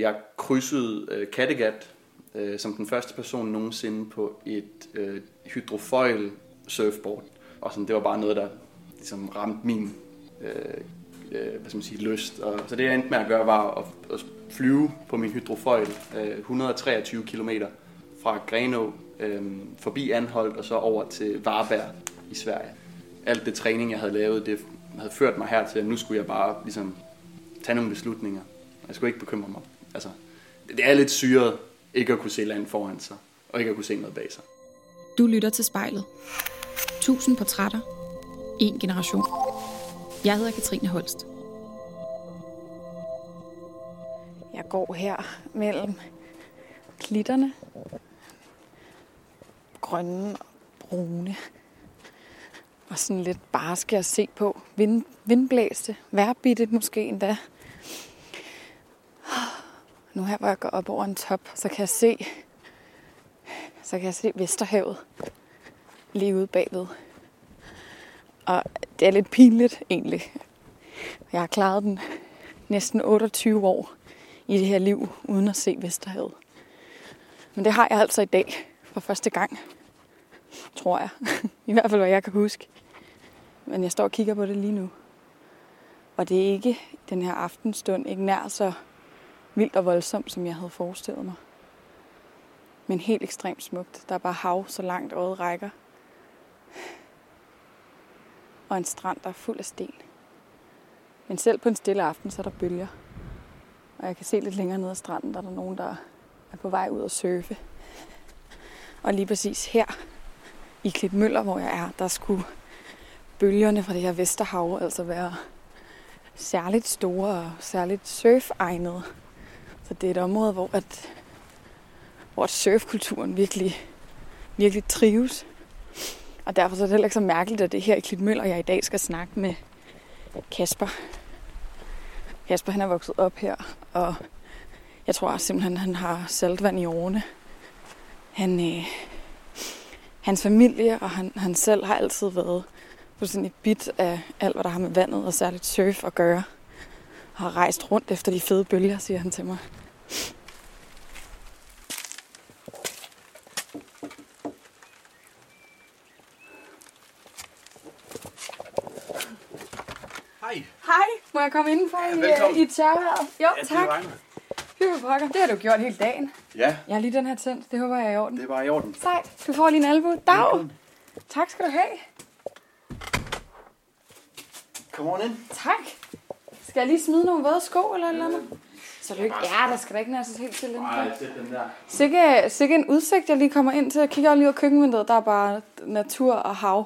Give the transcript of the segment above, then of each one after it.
Jeg krydsede øh, Kattegat øh, som den første person nogensinde på et øh, hydrofoil surfboard. Og sådan, det var bare noget, der ligesom ramte min øh, øh, hvad skal man sige, lyst. Og, så det jeg endte med at gøre var at, at flyve på min hydrofoil øh, 123 km fra Grenå øh, forbi Anholdt og så over til Varberg i Sverige. Alt det træning, jeg havde lavet, det havde ført mig hertil, at nu skulle jeg bare ligesom tage nogle beslutninger. Jeg skulle ikke bekymre mig. Altså, det er lidt syret ikke at kunne se land foran sig, og ikke at kunne se noget bag sig. Du lytter til spejlet. Tusind portrætter. En generation. Jeg hedder Katrine Holst. Jeg går her mellem klitterne. Grønne og brune. Og sådan lidt barske at se på. Vind, vindblæste, værbitte måske endda. Nu her, hvor jeg går op over en top, så kan jeg se, så kan jeg se Vesterhavet lige ude bagved. Og det er lidt pinligt egentlig. Jeg har klaret den næsten 28 år i det her liv, uden at se Vesterhavet. Men det har jeg altså i dag for første gang, tror jeg. I hvert fald, hvad jeg kan huske. Men jeg står og kigger på det lige nu. Og det er ikke den her aftenstund, ikke nær så vildt og voldsomt, som jeg havde forestillet mig. Men helt ekstremt smukt. Der er bare hav, så langt øjet rækker. Og en strand, der er fuld af sten. Men selv på en stille aften, så er der bølger. Og jeg kan se lidt længere ned ad stranden, der er der nogen, der er på vej ud at surfe. Og lige præcis her i Klitmøller, hvor jeg er, der skulle bølgerne fra det her Vesterhav altså være særligt store og særligt surfegnede. Så det er et område, hvor, at, hvor surfkulturen virkelig, virkelig trives. Og derfor så er det heller ikke så mærkeligt, at det er her i Klitmøller, jeg i dag skal snakke med Kasper. Kasper han er vokset op her, og jeg tror simpelthen, han har saltvand i årene. Han, øh, hans familie og han, han selv har altid været fuldstændig bit af alt, hvad der har med vandet og særligt surf at gøre. Har rejst rundt efter de fede bølger, siger han til mig. Hej. Hej, må jeg komme indenfor i, velkommen. i tørværet? Jo, Ja, det tak. Hyppe pokker. Det har du gjort hele dagen. Ja, Jeg har lige den her tændt. Det håber jeg er i orden. det var i orden. Sejt. Du får lige en albu. Dag. Velkommen. Tak skal du have. Kom on ind. Tak. Skal jeg lige smide nogle våde sko eller et eller andet? Så lykke. Ja, der skal da ikke nærmest helt til den. Nej, den der. Sikke, sikke en udsigt, jeg lige kommer ind til. Jeg kigger lige ud af køkkenvinduet. Der er bare natur og hav.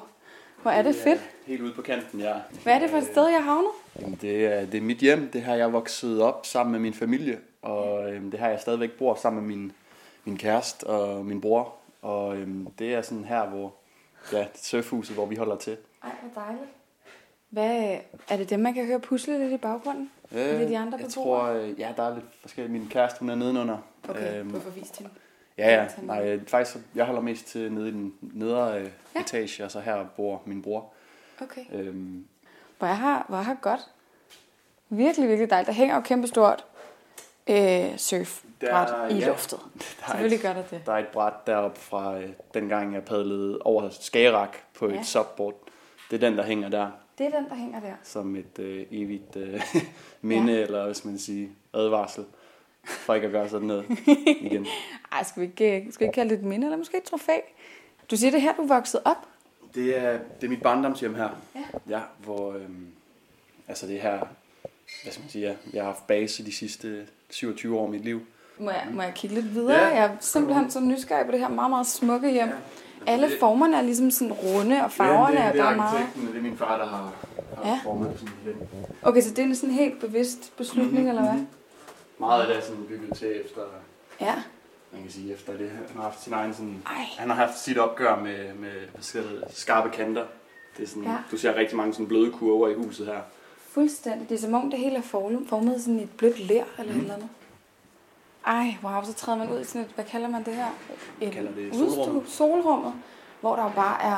Hvor er det fedt. Helt ude på kanten, ja. Hvad er det for et sted, jeg havner? Jamen, det, er, det er mit hjem. Det her, jeg er vokset op sammen med min familie. Og øhm, det her, jeg stadigvæk bor sammen med min, min kæreste og min bror. Og øhm, det er sådan her, hvor ja, surfhuset, hvor vi holder til. Ej, hvor dejligt. Hvad, er det dem, man kan høre pusle lidt i baggrunden? Er det de andre jeg beboere? tror, øh, ja, der er lidt forskelligt. Min kæreste, hun er nedenunder. Okay, Øhm, hvorfor viste hende? Ja, ja. Nej, øh, faktisk, jeg holder mest til nede i den nedre øh, Ja. etage, og så her bor min bror. Okay. Øhm, Hvor jeg har, hvor jeg har godt. Virkelig, virkelig dejligt. Der hænger jo kæmpestort øh, surfbræt Der- i ja. luftet. der, er Selvfølgelig et, gør der det. der er et bræt deroppe fra øh, dengang, jeg padlede over Skagerak på Ja. et subboard. Det er den, der hænger der, Det er den, der hænger der. som et øh, evigt øh, minde, ja. eller hvis man siger advarsel, for ikke at gøre sådan noget igen. Ej, skal vi ikke, øh, skal vi ikke kalde det et minde, eller måske et trofæ? Du siger det her, du vokset op. Det er, det er mit barndomshjem her. Ja. Ja, hvor, øhm, altså det her, hvad skal man sige, ja, jeg har haft base de sidste 27 år af mit liv. Må jeg, må jeg kigge lidt videre? Ja. Jeg er simpelthen så nysgerrig på det her meget, meget smukke hjem. Ja. Alle det- formerne er ligesom sådan runde, og farverne ja, er det, er bare meget... det er min far, der har, har Ja. formet det sådan lidt. Okay, så det er en sådan helt bevidst beslutning, Mhm, eller hvad? mhm. Meget af det er sådan bygget til efter, Ja. man kan sige, efter det. Han har haft sin egen sådan, Ej. han har haft sit opgør med, med hvad skal det, skarpe kanter. Det er sådan, Ja. Du ser rigtig mange sådan bløde kurver i huset her. Fuldstændig. Det er som om det hele er formet, sådan i et blødt ler eller mm. eller andet. Ej, wow, så træder man ud i sådan et, hvad kalder man det her? Et kalder det udstue- solrummet. solrummet, hvor der jo bare er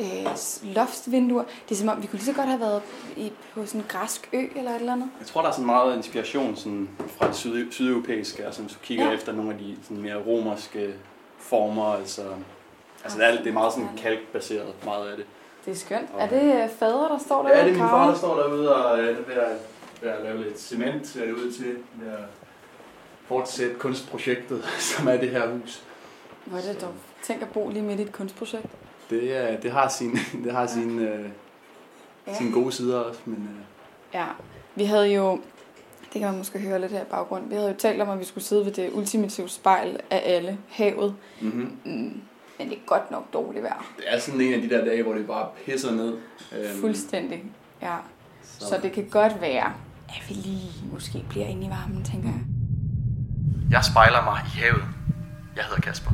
øh, loftsvinduer. Det er som om, vi kunne lige så godt have været i, på sådan en græsk ø eller et eller andet. Jeg tror, der er sådan meget inspiration sådan, fra det syd, sydeuropæiske, altså hvis du kigger Ja. efter nogle af de sådan, mere romerske former, altså, altså det, er, det er meget sådan kalkbaseret, meget af det. Det er skønt. Er det øh, fader, der står der? Ja, det er min far, der står derude og øh, ved at, ved at lave lidt cement, ser det ud til, ved at fortsætte kunstprojektet, som er det her hus. Hvor er det dog? Tænk at bo lige midt i et kunstprojekt. Det, er, det har sin, det har sin, øh, Ja. sine gode sider også, men øh, Ja, vi havde jo, det kan man måske høre lidt her i baggrund, vi havde jo talt om, at vi skulle sidde ved det ultimative spejl af alle, havet. mm-hmm. Mm, men det er godt nok dårligt vejr. det er sådan en af de der dage, hvor det bare pisser ned. Øhm, Fuldstændig. Ja, Så. så det kan godt være, at vi lige måske bliver inde i varmen, tænker jeg. Jeg spejler mig i havet. Jeg hedder Kasper.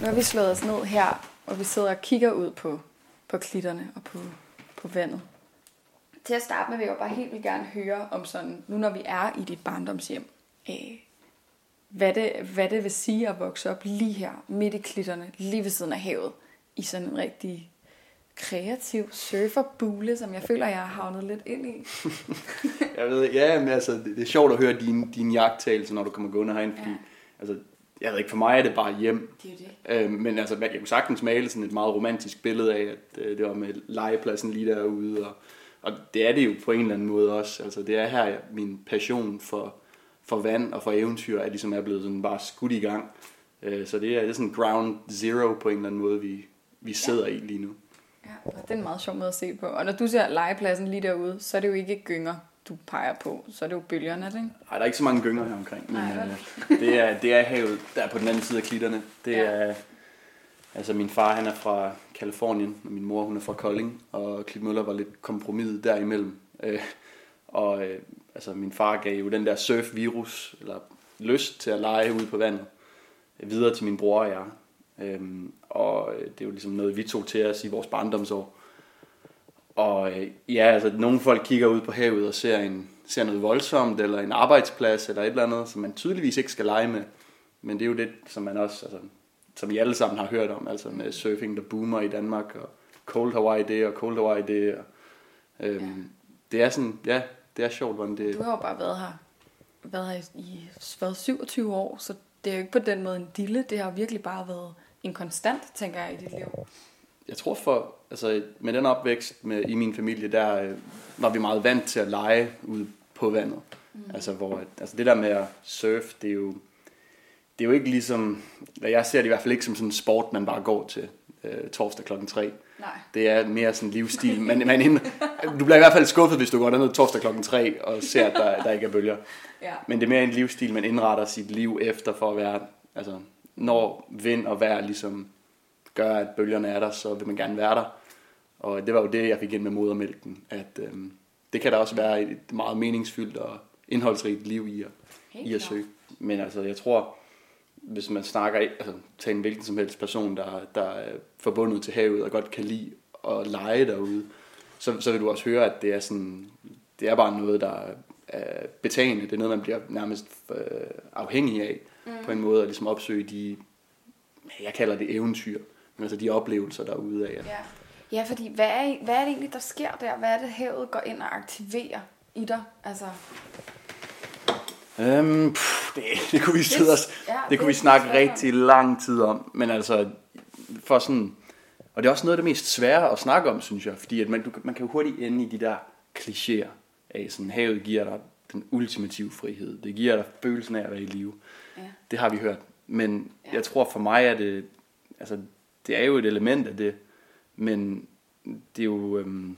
Nu har vi slået os ned her, og vi sidder og kigger ud på, på klitterne og på, på vandet. Til at starte med vil jeg bare helt vildt gerne høre om sådan, nu når vi er i dit barndomshjem, øh, hvad, det, hvad det vil sige at vokse op lige her, midt i klitterne, lige ved siden af havet, i sådan en rigtig kreativ surferbule, som jeg føler, jeg har havnet lidt ind i. Jeg ved, ja, men altså, det, det er sjovt at høre dine, dine jagttagelser, når du kommer gående herind, fordi, Ja. altså, jeg ved ikke, for mig er det bare hjem. Det er det. Øh, men altså, jeg kunne sagtens male sådan et meget romantisk billede af, at øh, det var med legepladsen lige derude, og, og det er det jo på en eller anden måde også. Altså, det er her, jeg, min passion for, for vand og for eventyr, er ligesom er blevet sådan bare skudt i gang. Øh, så det er, det er sådan ground zero på en eller anden måde, vi, vi sidder i lige nu. Ja, og det er en meget sjov måde at se på. Og når du ser legepladsen lige derude, så er det jo ikke gynger, du peger på. Så er det jo bølgerne, er det ikke? Nej, der er ikke så mange gynger her omkring, men Nej, øh, det, er, det er havet, der er på den anden side af klitterne. Det Ja. er, altså min far han er fra Kalifornien, og min mor hun er fra Kolding, og Klitmøller var lidt kompromis derimellem. Øh, og øh, altså min far gav jo den der surf-virus, eller lyst til at lege ude på vandet, øh, videre til min bror og jeg. Øhm, og øh, det er jo ligesom noget, vi tog til os i vores barndomsår. Og øh, ja, altså nogle folk kigger ud på havet og ser, en, ser noget voldsomt, eller en arbejdsplads, eller et eller andet, som man tydeligvis ikke skal lege med. Men det er jo det, som man også, altså, som vi alle sammen har hørt om, altså med surfing, der boomer i Danmark, og Cold Hawaii det, og Cold Hawaii det. Og, øhm, ja. Det er sådan, ja, det er sjovt, hvordan det... Du har jo bare været her, været her i, i været 27 år, så det er jo ikke på den måde en dille. Det har virkelig bare været en konstant, tænker jeg, i dit liv. Jeg tror for, altså med den opvækst med, i min familie, der øh, var vi meget vant til at lege ude på vandet. Mm. Altså, hvor, altså det der med at surfe, det er jo, det er jo ikke ligesom, jeg ser det i hvert fald ikke som sådan en sport, man bare går til øh, torsdag klokken 3. Nej. Det er mere sådan en livsstil. Man, man ind, du bliver i hvert fald skuffet, hvis du går derned torsdag klokken 3 og ser, at der, der ikke er bølger. Ja. Men det er mere en livsstil, man indretter sit liv efter for at være, altså når vind og vejr ligesom gør, at bølgerne er der, så vil man gerne være der. Og det var jo det, jeg fik ind med modermælken, at øhm, det kan da også være et meget meningsfyldt og indholdsrigt liv i at, Helt i at søge. Men altså, jeg tror, hvis man snakker, altså tag en hvilken som helst person, der, der er forbundet til havet og godt kan lide at lege derude, så, så vil du også høre, at det er sådan, det er bare noget, der er betagende. Det er noget, man bliver nærmest øh, afhængig af mm. på en måde, at ligesom opsøge de, jeg kalder det eventyr, men altså de oplevelser derude af. Ja. ja, fordi hvad er, hvad er det egentlig, der sker der? Hvad er det, havet går ind og aktiverer i dig? Altså, Øhm, pff, det, det kunne vi sidde os, ja, det det kunne vi er snakke svært. rigtig lang tid om, men altså for sådan, og det er også noget af det mest svære at snakke om, synes jeg, fordi at man, du, man kan jo hurtigt ende i de der klichéer af sådan, havet giver dig den ultimative frihed, det giver dig følelsen af at være i live. ja. Det har vi hørt, men Ja. jeg tror for mig er det, altså det er jo et element af det, men det er jo, øhm,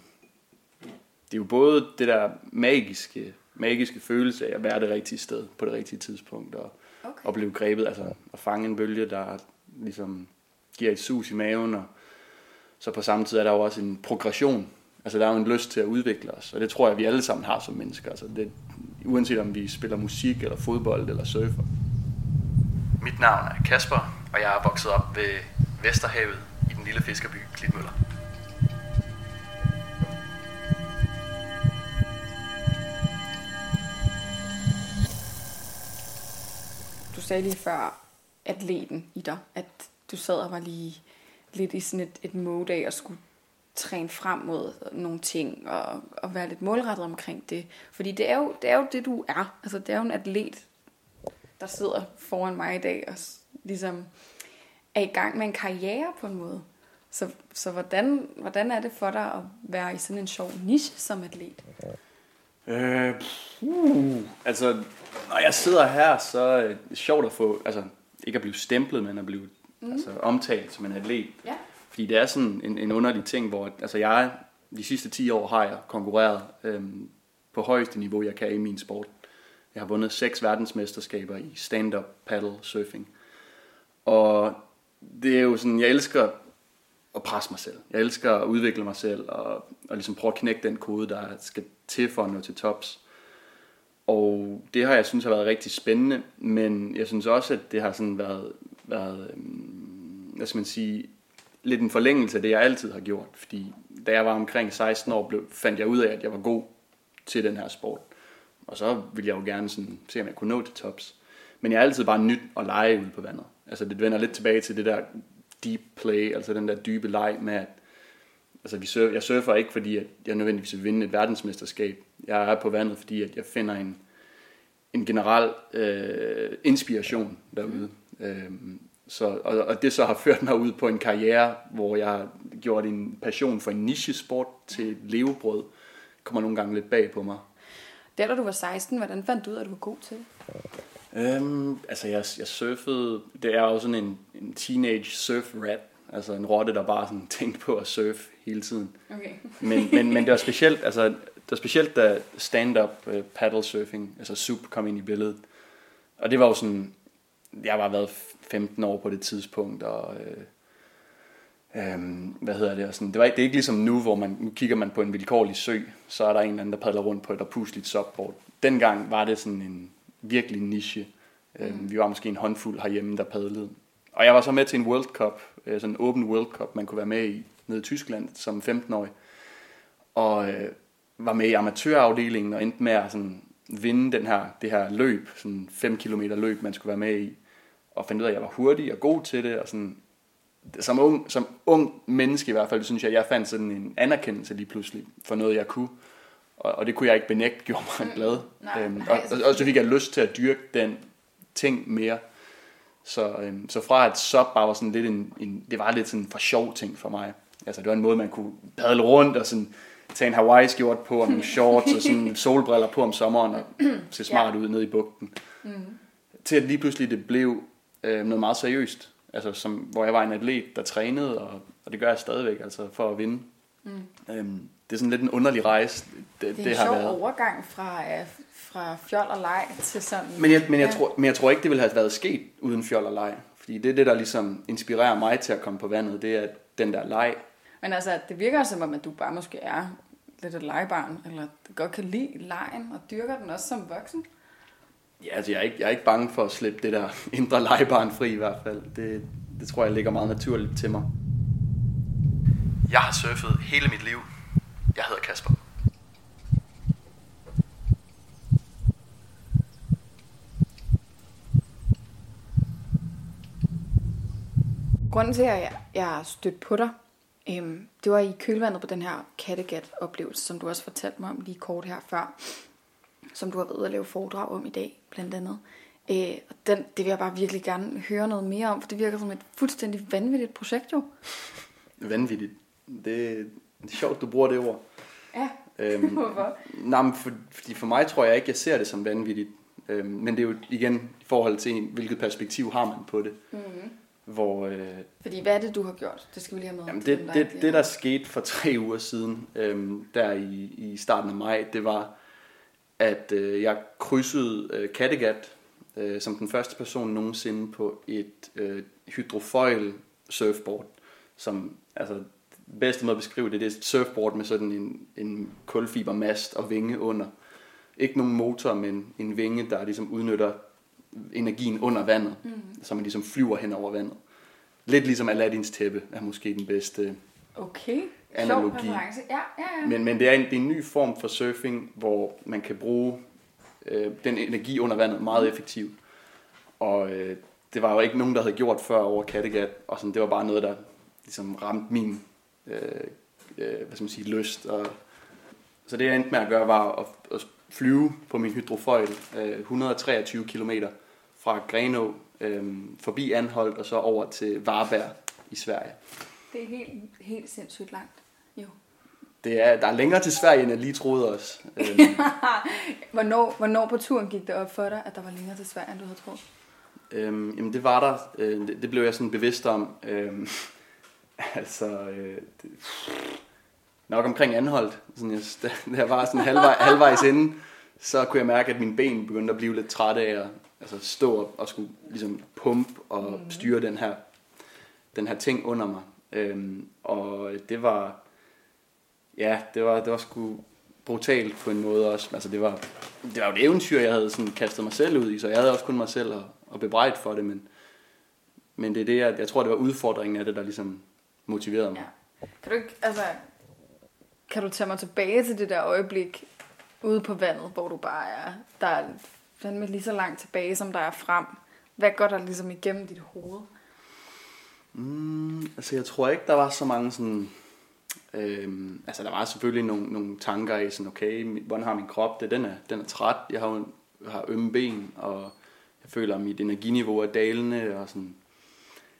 det er jo både det der magiske, magiske følelse af at være det rigtige sted på det rigtige tidspunkt og, Okay. og blive grebet, altså at fange en bølge, der ligesom giver et sus i maven, og så på samme tid er der jo også en progression. Altså der er jo en lyst til at udvikle os, og det tror jeg, vi alle sammen har som mennesker. Altså, det, uanset om vi spiller musik, eller fodbold, eller surfer. Mit navn er Kasper, og jeg er vokset op ved Vesterhavet i den lille fiskerby Klitmøller. Du sagde lige før atleten i dig, at du sad og var lige lidt i sådan et, et mode af at skulle træne frem mod nogle ting og, og være lidt målrettet omkring det. Fordi det er, jo, det er jo det, du er. Altså, det er jo en atlet, der sidder foran mig i dag og ligesom er i gang med en karriere på en måde. Så, så hvordan, hvordan er det for dig at være i sådan en sjov niche som atlet? Øh, uh, altså, når jeg sidder her, så er det sjovt at få, altså ikke at blive stemplet, men at blive mm. altså, omtalt som en atlet. Ja. Fordi det er sådan en, en underlig ting, hvor altså jeg de sidste 10 år har jeg konkurreret øhm, på højeste niveau, jeg kan i min sport. Jeg har vundet seks verdensmesterskaber i stand-up paddle surfing. Og det er jo sådan, jeg elsker at presse mig selv. Jeg elsker at udvikle mig selv og, og ligesom prøve at knække den kode, der skal til for at nå til tops. Og det har jeg synes har været rigtig spændende, men jeg synes også, at det har sådan været, været øhm, hvad skal man sige, lidt en forlængelse af det, jeg altid har gjort. Fordi da jeg var omkring 16 år, blev, fandt jeg ud af, at jeg var god til den her sport. Og så ville jeg jo gerne sådan, se, om jeg kunne nå til tops. Men jeg er altid bare nyt at lege ude på vandet. Altså det vender lidt tilbage til det der deep play, altså den der dybe leg med, at altså vi surfer, jeg surfer ikke, fordi at jeg nødvendigvis vil vinde et verdensmesterskab. Jeg er på vandet, fordi at jeg finder en, en generel øh, inspiration derude. Mm. Øhm, så, og, og det så har ført mig ud på en karriere, hvor jeg har gjort en passion for en nichesport til levebrød. kommer nogle gange lidt bag på mig. Der da du var 16, hvordan fandt du ud af, at du var god til det? Øhm, altså jeg, jeg surfede, det er jo sådan en, en teenage surf rat, altså en rotte, der bare sådan tænkte på at surfe hele tiden. Okay. men, men, men det var specielt, altså det var specielt da stand-up uh, paddle surfing, altså SUP kom ind i billedet. Og det var jo sådan, jeg var været 15 år på det tidspunkt, og øh, øh, hvad hedder det, og sådan, det, var det er ikke ligesom nu, hvor man, nu kigger man på en vilkårlig sø, så er der en eller anden, der padler rundt på et opusligt subboard. Dengang var det sådan en virkelig niche. Øh, mm. Vi var måske en håndfuld herhjemme, der padlede. Og jeg var så med til en World Cup, øh, sådan en åben World Cup, man kunne være med i nede i Tyskland som 15-årig. Og øh, var med i amatørafdelingen og endte med at sådan, vinde den her, det her løb, sådan 5 km løb, man skulle være med i og fandt ud af, at jeg var hurtig og god til det, og sådan, som ung, som ung menneske i hvert fald, synes jeg, jeg fandt sådan en anerkendelse lige pludselig for noget, jeg kunne. Og, og det kunne jeg ikke benægte, gjorde mig mm. glad. Nej, øhm, og, og, og, så fik jeg lyst til at dyrke den ting mere. Så, øhm, så fra at sub bare var sådan lidt en, en, det var lidt sådan for sjov ting for mig. Altså det var en måde, man kunne padle rundt og sådan tage en Hawaii-skjort på og nogle shorts og sådan solbriller på om sommeren og se smart ja. ud ned i bugten. Mm. Til at lige pludselig det blev øh, noget meget seriøst. Altså, som, hvor jeg var en atlet, der trænede, og, og det gør jeg stadigvæk, altså for at vinde. Mm. Øhm, det er sådan lidt en underlig rejse. Det, det er en har sjov været. overgang fra, uh, fra fjol og leg til sådan... Men jeg, men, jeg ja. tror, men jeg tror ikke, det ville have været sket uden fjol og leg. Fordi det er det, der ligesom inspirerer mig til at komme på vandet, det er den der leg. Men altså, det virker som om, at du bare måske er lidt et legebarn, eller du godt kan lide lejen, og dyrker den også som voksen. Ja, altså jeg er, ikke, jeg er ikke bange for at slippe det der indre legebarn fri i hvert fald. Det, det tror jeg ligger meget naturligt til mig. Jeg har surfet hele mit liv. Jeg hedder Kasper. Grunden til, at jeg, jeg stødt på dig, øhm, det var i kølvandet på den her Kattegat-oplevelse, som du også fortalte mig om lige kort her før som du har været ude at lave foredrag om i dag, blandt andet. Øh, og den, det vil jeg bare virkelig gerne høre noget mere om, for det virker som et fuldstændig vanvittigt projekt jo. Vanvittigt. Det, det er sjovt, du bruger det ord. Ja, øhm, hvorfor? Nej, men for, fordi for mig tror jeg ikke, jeg ser det som vanvittigt. Øhm, men det er jo igen i forhold til, hvilket perspektiv har man på det. Mm-hmm. Hvor, øh, Fordi hvad er det, du har gjort? Det skal vi lige have med. Jamen det, det, det, det, der skete for tre uger siden, øhm, der i, i starten af maj, det var, at øh, jeg krydsede øh, Kattegat øh, som den første person nogensinde på et øh, hydrofoil surfboard, som altså bedste måde at beskrive det, det er et surfboard med sådan en, en kulfibermast og vinge under. Ikke nogen motor, men en vinge, der ligesom udnytter energien under vandet, mm. så man ligesom flyver hen over vandet. Lidt ligesom Aladdins tæppe er måske den bedste okay analogi. Ja, ja, ja. Men, men det, er en, det er en ny form for surfing, hvor man kan bruge øh, den energi under vandet meget effektivt. Og øh, det var jo ikke nogen, der havde gjort før over Kattegat, og sådan, det var bare noget, der ligesom ramte min øh, øh, hvad skal man sige, lyst. Og, så det jeg endte med at gøre, var at, at flyve på min hydrofoil øh, 123 km fra Grenå øh, forbi Anholdt og så over til Varberg i Sverige. Det er helt, helt sindssygt langt. Jo. Det er, der er længere til Sverige, end jeg lige troede også. Øhm, hvornår, hvornår på turen gik det op for dig, at der var længere til Sverige, end du havde troet? øhm, jamen det var der. Øh, det, det blev jeg sådan bevidst om. Øhm, altså, øh, det, nok omkring Anholdt. Sådan, jeg, da jeg var sådan halvvej, halvvejs inde, så kunne jeg mærke, at mine ben begyndte at blive lidt trætte af at altså, stå op og skulle ligesom pumpe og styre den her, den her ting under mig. Øhm, og det var, ja, det var, det var sgu brutalt på en måde også. Altså det var, det var jo et eventyr, jeg havde sådan kastet mig selv ud i, så jeg havde også kun mig selv at, at bebrejde for det, men, men det er det, jeg, jeg tror, det var udfordringen af det, der ligesom motiverede mig. Ja. Kan du ikke, altså, kan du tage mig tilbage til det der øjeblik ude på vandet, hvor du bare er, der er fandme lige så langt tilbage, som der er frem. Hvad går der ligesom igennem dit hoved? Mm, altså jeg tror ikke, der var så mange sådan... Øhm, altså der var selvfølgelig nogle, nogle tanker i sådan, okay, hvordan har min krop det? Den er, den er træt, jeg har, jo- har ømme ben, og jeg føler, at mit energiniveau er dalende, og sådan.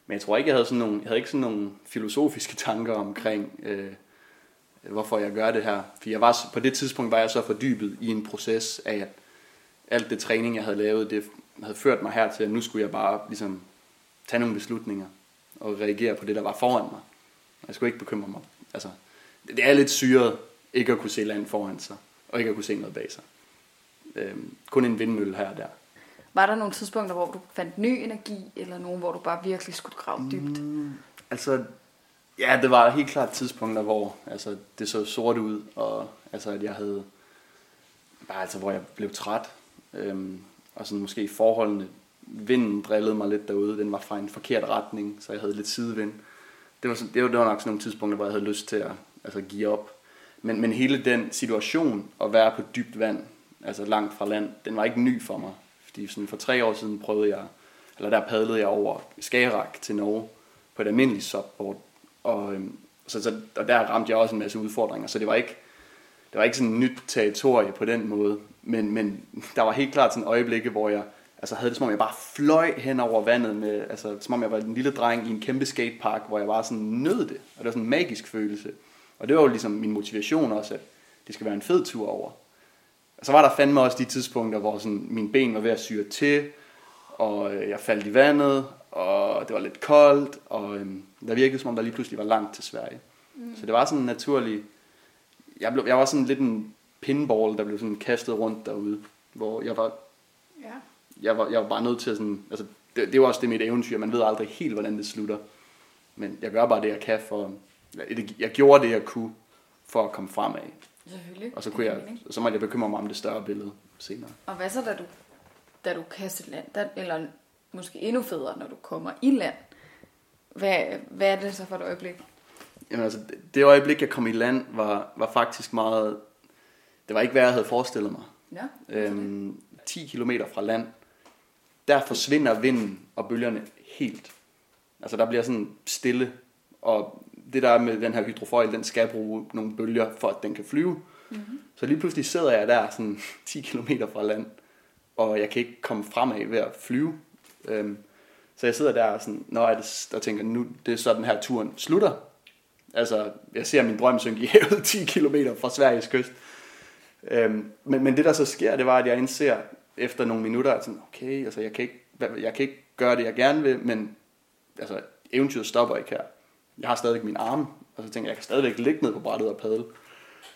Men jeg tror ikke, jeg havde, sådan nogle, jeg havde ikke sådan nogle filosofiske tanker omkring, øh, hvorfor jeg gør det her. For jeg var, på det tidspunkt var jeg så fordybet i en proces af, at alt det træning, jeg havde lavet, det havde ført mig hertil, at nu skulle jeg bare ligesom tage nogle beslutninger og reagere på det, der var foran mig. Jeg skulle ikke bekymre mig. Altså, det er lidt syret ikke at kunne se land foran sig, og ikke at kunne se noget bag sig. Øhm, kun en vindmølle her og der. Var der nogle tidspunkter, hvor du fandt ny energi, eller nogen, hvor du bare virkelig skulle grave dybt? Mm, altså, ja, det var helt klart tidspunkter, hvor altså, det så sort ud, og altså, at jeg havde, bare altså, hvor jeg blev træt, øhm, og sådan måske forholdene, vinden drillede mig lidt derude, den var fra en forkert retning, så jeg havde lidt sidevind. Det var, sådan, det var, det var nok sådan nogle tidspunkter, hvor jeg havde lyst til at altså, give op. Men, men hele den situation, at være på dybt vand, altså langt fra land, den var ikke ny for mig. Fordi sådan for tre år siden prøvede jeg, eller der padlede jeg over Skagerrak til Norge på et almindeligt subboard. Og, øhm, så, så, og der ramte jeg også en masse udfordringer, så det var ikke, det var ikke sådan et nyt territorie på den måde. Men, men der var helt klart sådan øjeblikke, hvor jeg altså, havde det som om, jeg bare fløj hen over vandet, med, altså, som om jeg var en lille dreng i en kæmpe skatepark, hvor jeg bare sådan nød det. Og det var sådan en magisk følelse. Og det var jo ligesom min motivation også, at det skal være en fed tur over. Og så var der fandme også de tidspunkter, hvor sådan, mine ben var ved at syre til, og øh, jeg faldt i vandet, og det var lidt koldt, og øhm, der virkede som om, der lige pludselig var langt til Sverige. Mm. Så det var sådan en naturlig... Jeg, blev, jeg var sådan lidt en pinball, der blev sådan kastet rundt derude, hvor jeg var, Ja. Jeg var, jeg var bare nødt til at sådan... Altså, det, det var også det mit eventyr, man ved aldrig helt, hvordan det slutter. Men jeg gør bare det, jeg kan for... Jeg, gjorde det, jeg kunne for at komme fremad. Selvfølgelig. Og så, kunne jeg, så måtte jeg bekymre mig om det større billede senere. Og hvad så, da du, da du kastede land? Der, eller måske endnu federe, når du kommer i land. Hvad, hvad er det så for et øjeblik? Jamen altså, det- det øjeblik, jeg kom i land, var, var faktisk meget... Det var ikke, hvad jeg havde forestillet mig. Ja. Øhm, 10 km fra land, der forsvinder vinden og bølgerne helt. Altså der bliver sådan stille, og det der er med den her hydrofoil, den skal bruge nogle bølger, for at den kan flyve. Mm-hmm. Så lige pludselig sidder jeg der sådan 10 km fra land, og jeg kan ikke komme fremad ved at flyve. Øhm, så jeg sidder der og sådan, når jeg og tænker, nu det er så den her turen slutter. Altså, jeg ser min drøm synke i havet 10 km fra Sveriges kyst. Øhm, men, men det der så sker, det var, at jeg indser efter nogle minutter, er sådan, okay, altså jeg kan, ikke, jeg kan ikke gøre det, jeg gerne vil, men altså, eventyret stopper ikke her. Jeg har stadigvæk min arme, og så tænker jeg, jeg kan stadigvæk ligge ned på brættet og padle.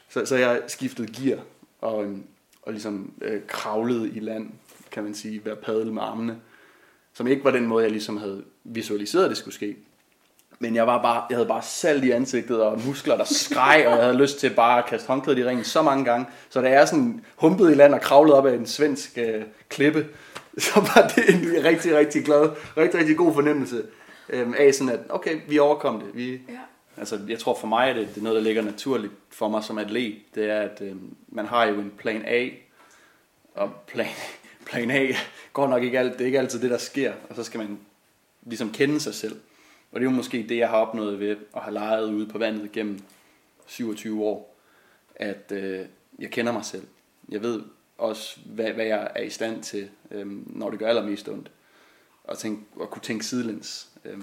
Så, så jeg skiftede gear, og, øhm, og ligesom øh, kravlede i land, kan man sige, ved at padle med armene. Som ikke var den måde, jeg ligesom havde visualiseret, at det skulle ske. Men jeg, var bare, jeg havde bare salt i ansigtet og muskler, der skreg, og jeg havde lyst til bare at kaste håndklædet i ringen så mange gange. Så da jeg sådan humpede i land og kravlede op ad en svensk øh, klippe, så var det en rigtig, rigtig glad, rigtig, rigtig god fornemmelse øh, af sådan, at okay, vi overkom det. Vi, Ja. Altså, jeg tror for mig, at det, det er noget, der ligger naturligt for mig som atlet. Det er, at øh, man har jo en plan A, og plan, plan A går nok ikke alt, det er ikke altid det, der sker, og så skal man ligesom kende sig selv. Og det er jo måske det, jeg har opnået ved at have leget ude på vandet gennem 27 år, at øh, jeg kender mig selv. Jeg ved også, hvad, hvad jeg er i stand til, øh, når det gør allermest ondt. Og, tænk, og kunne tænke sidelæns. Øh,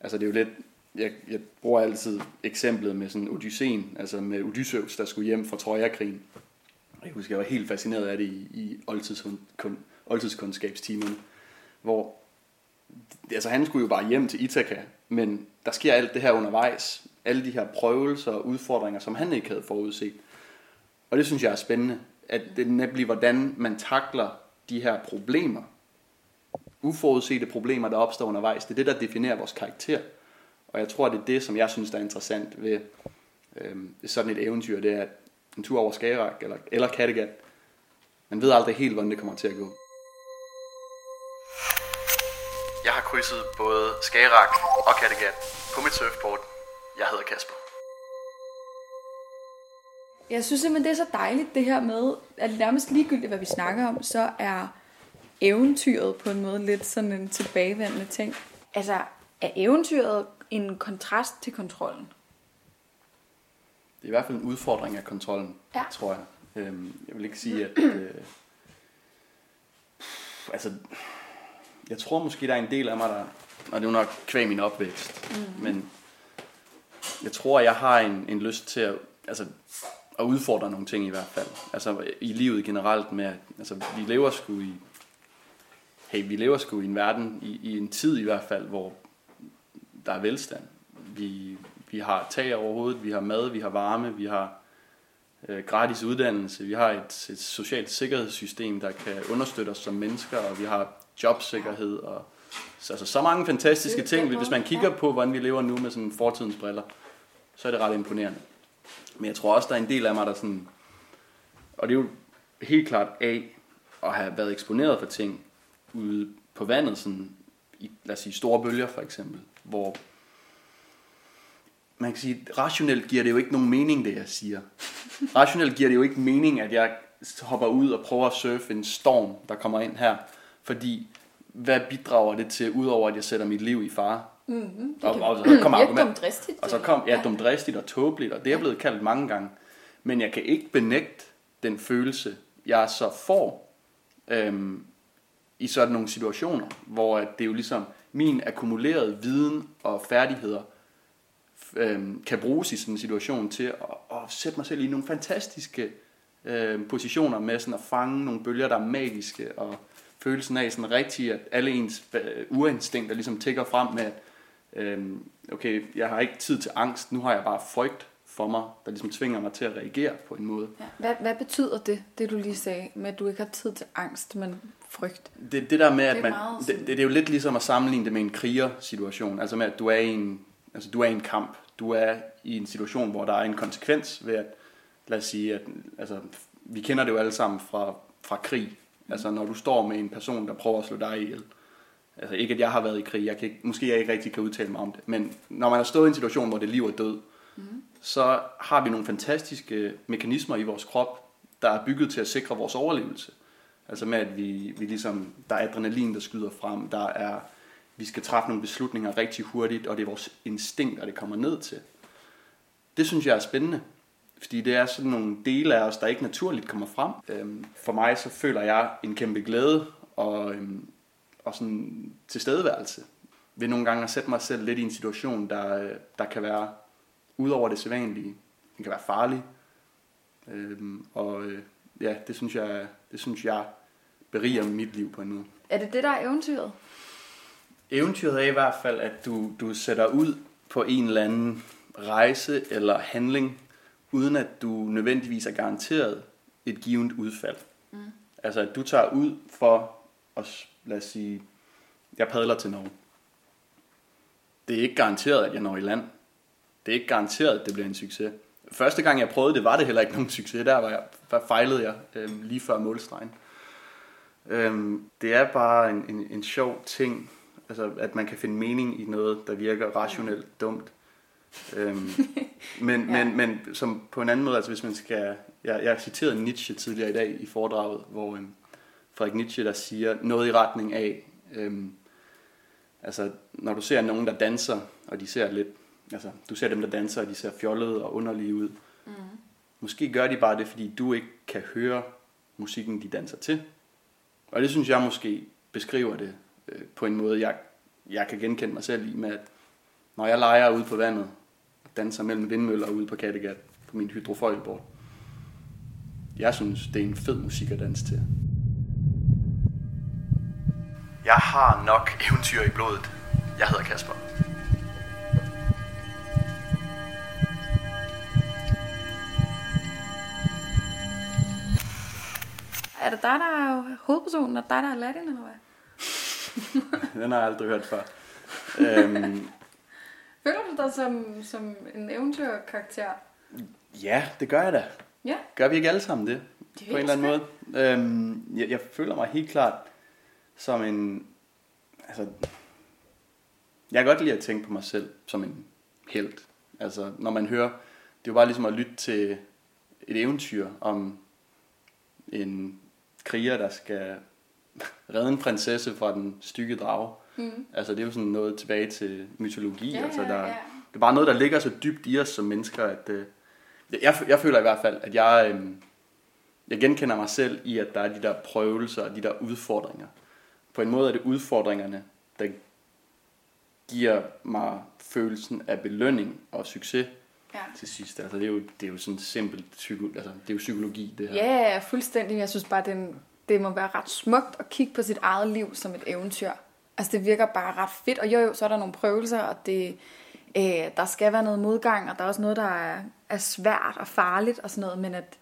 altså det er jo lidt, jeg, jeg bruger altid eksemplet med sådan Odysseen, altså med Odysseus, der skulle hjem fra Trojakrigen. Jeg husker, jeg var helt fascineret af det i, i oldtidskundskabstimerne, hvor altså han skulle jo bare hjem til Ithaka, men der sker alt det her undervejs. Alle de her prøvelser og udfordringer, som han ikke havde forudset. Og det synes jeg er spændende, at det nemlig, hvordan man takler de her problemer. Uforudsete problemer, der opstår undervejs. Det er det, der definerer vores karakter. Og jeg tror, det er det, som jeg synes, der er interessant ved øh, sådan et eventyr. Det er, en tur over Skagerak eller, eller Kattegat, man ved aldrig helt, hvordan det kommer til at gå. Jeg har krydset både Skagerak og Kattegat på mit surfboard. Jeg hedder Kasper. Jeg synes simpelthen, det er så dejligt det her med, at nærmest ligegyldigt, hvad vi snakker om, så er eventyret på en måde lidt sådan en tilbagevendende ting. Altså, er eventyret en kontrast til kontrollen? Det er i hvert fald en udfordring af kontrollen, Ja. tror jeg. Øhm, jeg vil ikke sige, at... Øh, altså, jeg tror måske, der er en del af mig, der... Og det er jo nok kvæg min opvækst. Mm. Men jeg tror, jeg har en, en lyst til at, altså, at udfordre nogle ting i hvert fald. Altså i livet generelt med, at altså, vi lever sgu i... Hey, vi lever sgu i en verden, i, i en tid i hvert fald, hvor der er velstand. Vi, vi har tag over hovedet, vi har mad, vi har varme, vi har øh, gratis uddannelse, vi har et, et socialt sikkerhedssystem, der kan understøtte os som mennesker, og vi har jobsikkerhed og så, altså, så mange fantastiske ting. Hvis man kigger på, hvordan vi lever nu med sådan fortidens briller, så er det ret imponerende. Men jeg tror også, der er en del af mig, der sådan... Og det er jo helt klart af at have været eksponeret for ting ude på vandet, sådan i, lad os sige, store bølger for eksempel, hvor man kan sige, rationelt giver det jo ikke nogen mening, det jeg siger. Rationelt giver det jo ikke mening, at jeg hopper ud og prøver at surfe en storm, der kommer ind her. Fordi, hvad bidrager det til, udover at jeg sætter mit liv i fare? Mm-hmm. Og- kan og så virke argument- dumdristigt. Og så kom, ja, dumdristigt og tåbeligt, og det er blevet kaldt mange gange. Men jeg kan ikke benægte den følelse, jeg så får øhm, i sådan nogle situationer, hvor at det er jo ligesom min akkumulerede viden og færdigheder øhm, kan bruges i sådan en situation til at, at sætte mig selv i nogle fantastiske øhm, positioner med sådan at fange nogle bølger, der er magiske, og følelsen af sådan rigtig, at alle ens øh, urinstinkter ligesom tigger frem med, at øhm, okay, jeg har ikke tid til angst, nu har jeg bare frygt for mig, der ligesom tvinger mig til at reagere på en måde. Ja. Hvad, hvad betyder det, det du lige sagde, med at du ikke har tid til angst, men frygt? Det, det der med, Det at man, det, det, det er jo lidt ligesom at sammenligne det med en krigersituation, altså med, at du er i en, altså du er i en kamp, du er i en situation, hvor der er en konsekvens ved at, lad os sige, at, altså, vi kender det jo alle sammen fra, fra krig, altså når du står med en person, der prøver at slå dig ihjel, altså ikke at jeg har været i krig, jeg kan ikke, måske jeg ikke rigtig kan udtale mig om det, men når man har stået i en situation, hvor det er liv og død, Mm. så har vi nogle fantastiske mekanismer i vores krop, der er bygget til at sikre vores overlevelse. Altså med, at vi, vi ligesom, der er adrenalin, der skyder frem, der er, vi skal træffe nogle beslutninger rigtig hurtigt, og det er vores instinkt, og det kommer ned til. Det synes jeg er spændende, fordi det er sådan nogle dele af os, der ikke naturligt kommer frem. Øhm, For mig så føler jeg en kæmpe glæde og, øhm, og sådan tilstedeværelse ved nogle gange at sætte mig selv lidt i en situation, der, øh, der kan være ud over det sædvanlige. Den kan være farlig. Øhm, og øh, ja, det synes jeg, det synes jeg beriger mit liv på en måde. Er det det, der er eventyret? Eventyret er i hvert fald, at du, du sætter ud på en eller anden rejse eller handling, uden at du nødvendigvis er garanteret et givet udfald. Mm. Altså, at du tager ud for at, lad os sige, jeg padler til Norge. Det er ikke garanteret, at jeg når i land. Det er ikke garanteret, at det bliver en succes. Første gang jeg prøvede det, var det heller ikke nogen succes. Der var jeg, der fejlede jeg øh, lige før målstregen. Øhm, det er bare en, en, en sjov ting, altså at man kan finde mening i noget, der virker rationelt dumt. Øhm, men, Ja. men, men som på en anden måde, altså hvis man skal, jeg, jeg citerede Nietzsche tidligere i dag i foredraget, hvor øhm, Frederik Nietzsche, der siger noget i retning af, øhm, altså når du ser nogen, der danser, og de ser lidt, altså du ser dem, der danser, og de ser fjollede og underlige ud. Mm. Måske gør de bare det, fordi du ikke kan høre musikken, de danser til. Og det synes jeg måske beskriver det øh, på en måde, jeg, jeg kan genkende mig selv i, med at når jeg leger ude på vandet, danser mellem vindmøller ude på Kattegat på min hydrofoilbord, jeg synes, det er en fed musik at danse til. Jeg har nok eventyr i blodet. Jeg hedder Kasper. Er det dig, der er hovedpersonen, og dig, der er Aladdin, eller hvad? Den har jeg aldrig hørt før. øhm, Føler du dig som, som en eventyrkarakter? ja, det gør jeg da. Ja. Gør vi ikke alle sammen det? Det på en eller anden måde. Øhm, jeg, jeg føler mig helt klart som en... Altså, jeg kan godt lide at tænke på mig selv som en held. Altså, når man hører... Det er jo bare ligesom at lytte til et eventyr om en kriger, der skal redde en prinsesse fra den stykke drage. Mm. Altså, det er jo sådan noget tilbage til mytologi. Ja, altså, ja, der, ja. Det er bare noget, der ligger så dybt i os som mennesker, at... Øh, jeg, jeg føler i hvert fald, at jeg, øh, jeg genkender mig selv i, at der er de der prøvelser og de der udfordringer. På en måde er det udfordringerne, der giver mig følelsen af belønning og succes Ja. til sidst. Altså, det, er jo, det er jo sådan simpelt psyko, altså, det er jo psykologi, det her. Ja, ja, fuldstændig. Jeg synes bare, den, det må være ret smukt at kigge på sit eget liv som et eventyr. Altså, det virker bare ret fedt. Og jo, jo, så er der nogle prøvelser, og det, øh, der skal være noget modgang, og der er også noget, der er, er svært og farligt og sådan noget. Men at,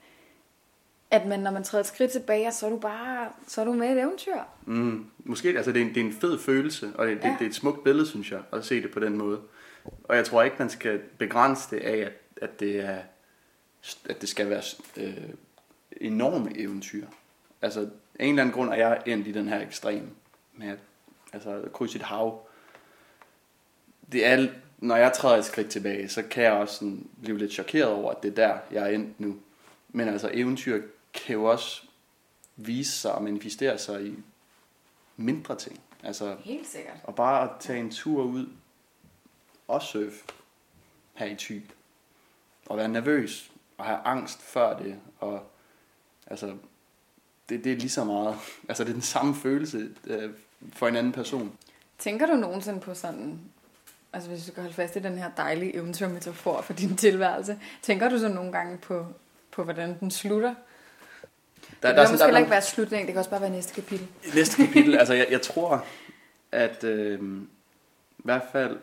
at man, når man træder et skridt tilbage, så er du bare så er du med i et eventyr. Mm, måske, altså det er, en, det er en fed følelse, og det, Ja. det, det er et smukt billede, synes jeg, at se det på den måde. Og jeg tror ikke, man skal begrænse det af, at, at, det, er, at det skal være øh, enorme eventyr. Altså, af en eller anden grund er jeg endt i den her ekstrem med at altså, krydse et hav. Det er, når jeg træder et skridt tilbage, så kan jeg også sådan blive lidt chokeret over, at det er der, jeg er endt nu. Men altså, eventyr kan jo også vise sig og manifestere sig i mindre ting. Altså, Helt sikkert. og bare at tage en tur ud og surfe her i Thy. Og være nervøs og have angst før det. Og altså, det, det er lige så meget. Altså, det er den samme følelse øh, for en anden person. Tænker du nogensinde på sådan, altså hvis du skal holde fast i den her dejlige eventyrmetafor for din tilværelse, tænker du så nogle gange på, på hvordan den slutter? Der, det er kan måske heller der- ikke være slutningen, det kan også bare være næste kapitel. Næste kapitel, altså jeg, jeg tror, at øh, i hvert fald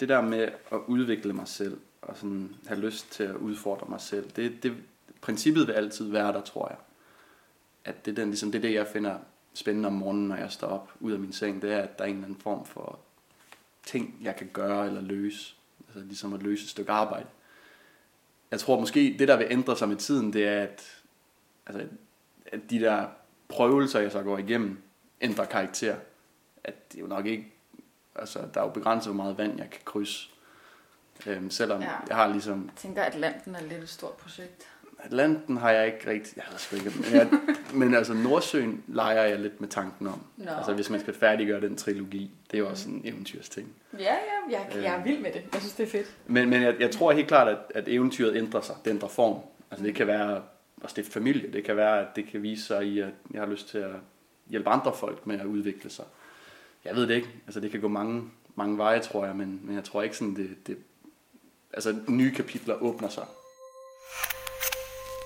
det der med at udvikle mig selv, og sådan have lyst til at udfordre mig selv, det, det, princippet vil altid være der, tror jeg. At det, den, ligesom, det er det, jeg finder spændende om morgenen, når jeg står op ud af min seng, det er, at der er en eller anden form for ting, jeg kan gøre eller løse. Altså ligesom at løse et stykke arbejde. Jeg tror måske, det der vil ændre sig med tiden, det er, at, altså, at de der prøvelser, jeg så går igennem, ændrer karakter. At det er jo nok ikke, altså der er jo begrænset, hvor meget vand jeg kan krydse. Øhm, selvom Ja. jeg har ligesom, Jeg tænker, at Atlanten er lidt et stort projekt. Atlanten har jeg ikke rigtig, jeg ved ikke, men, jeg, men altså Nordsøen leger jeg lidt med tanken om. Nå, altså hvis man skal færdiggøre den trilogi, det er jo også en eventyrsting. Ja, ja, jeg, jeg er vild med det. Jeg synes, det er fedt. Men, men jeg, jeg tror helt klart, at, at eventyret ændrer sig. Det ændrer form. Altså det kan være at stifte familie. Det kan være, at det kan vise sig i, at jeg har lyst til at hjælpe andre folk med at udvikle sig. Jeg ved det ikke. Altså det kan gå mange, mange veje, tror jeg. Men, men jeg tror ikke sådan, det, det... Altså nye kapitler åbner sig.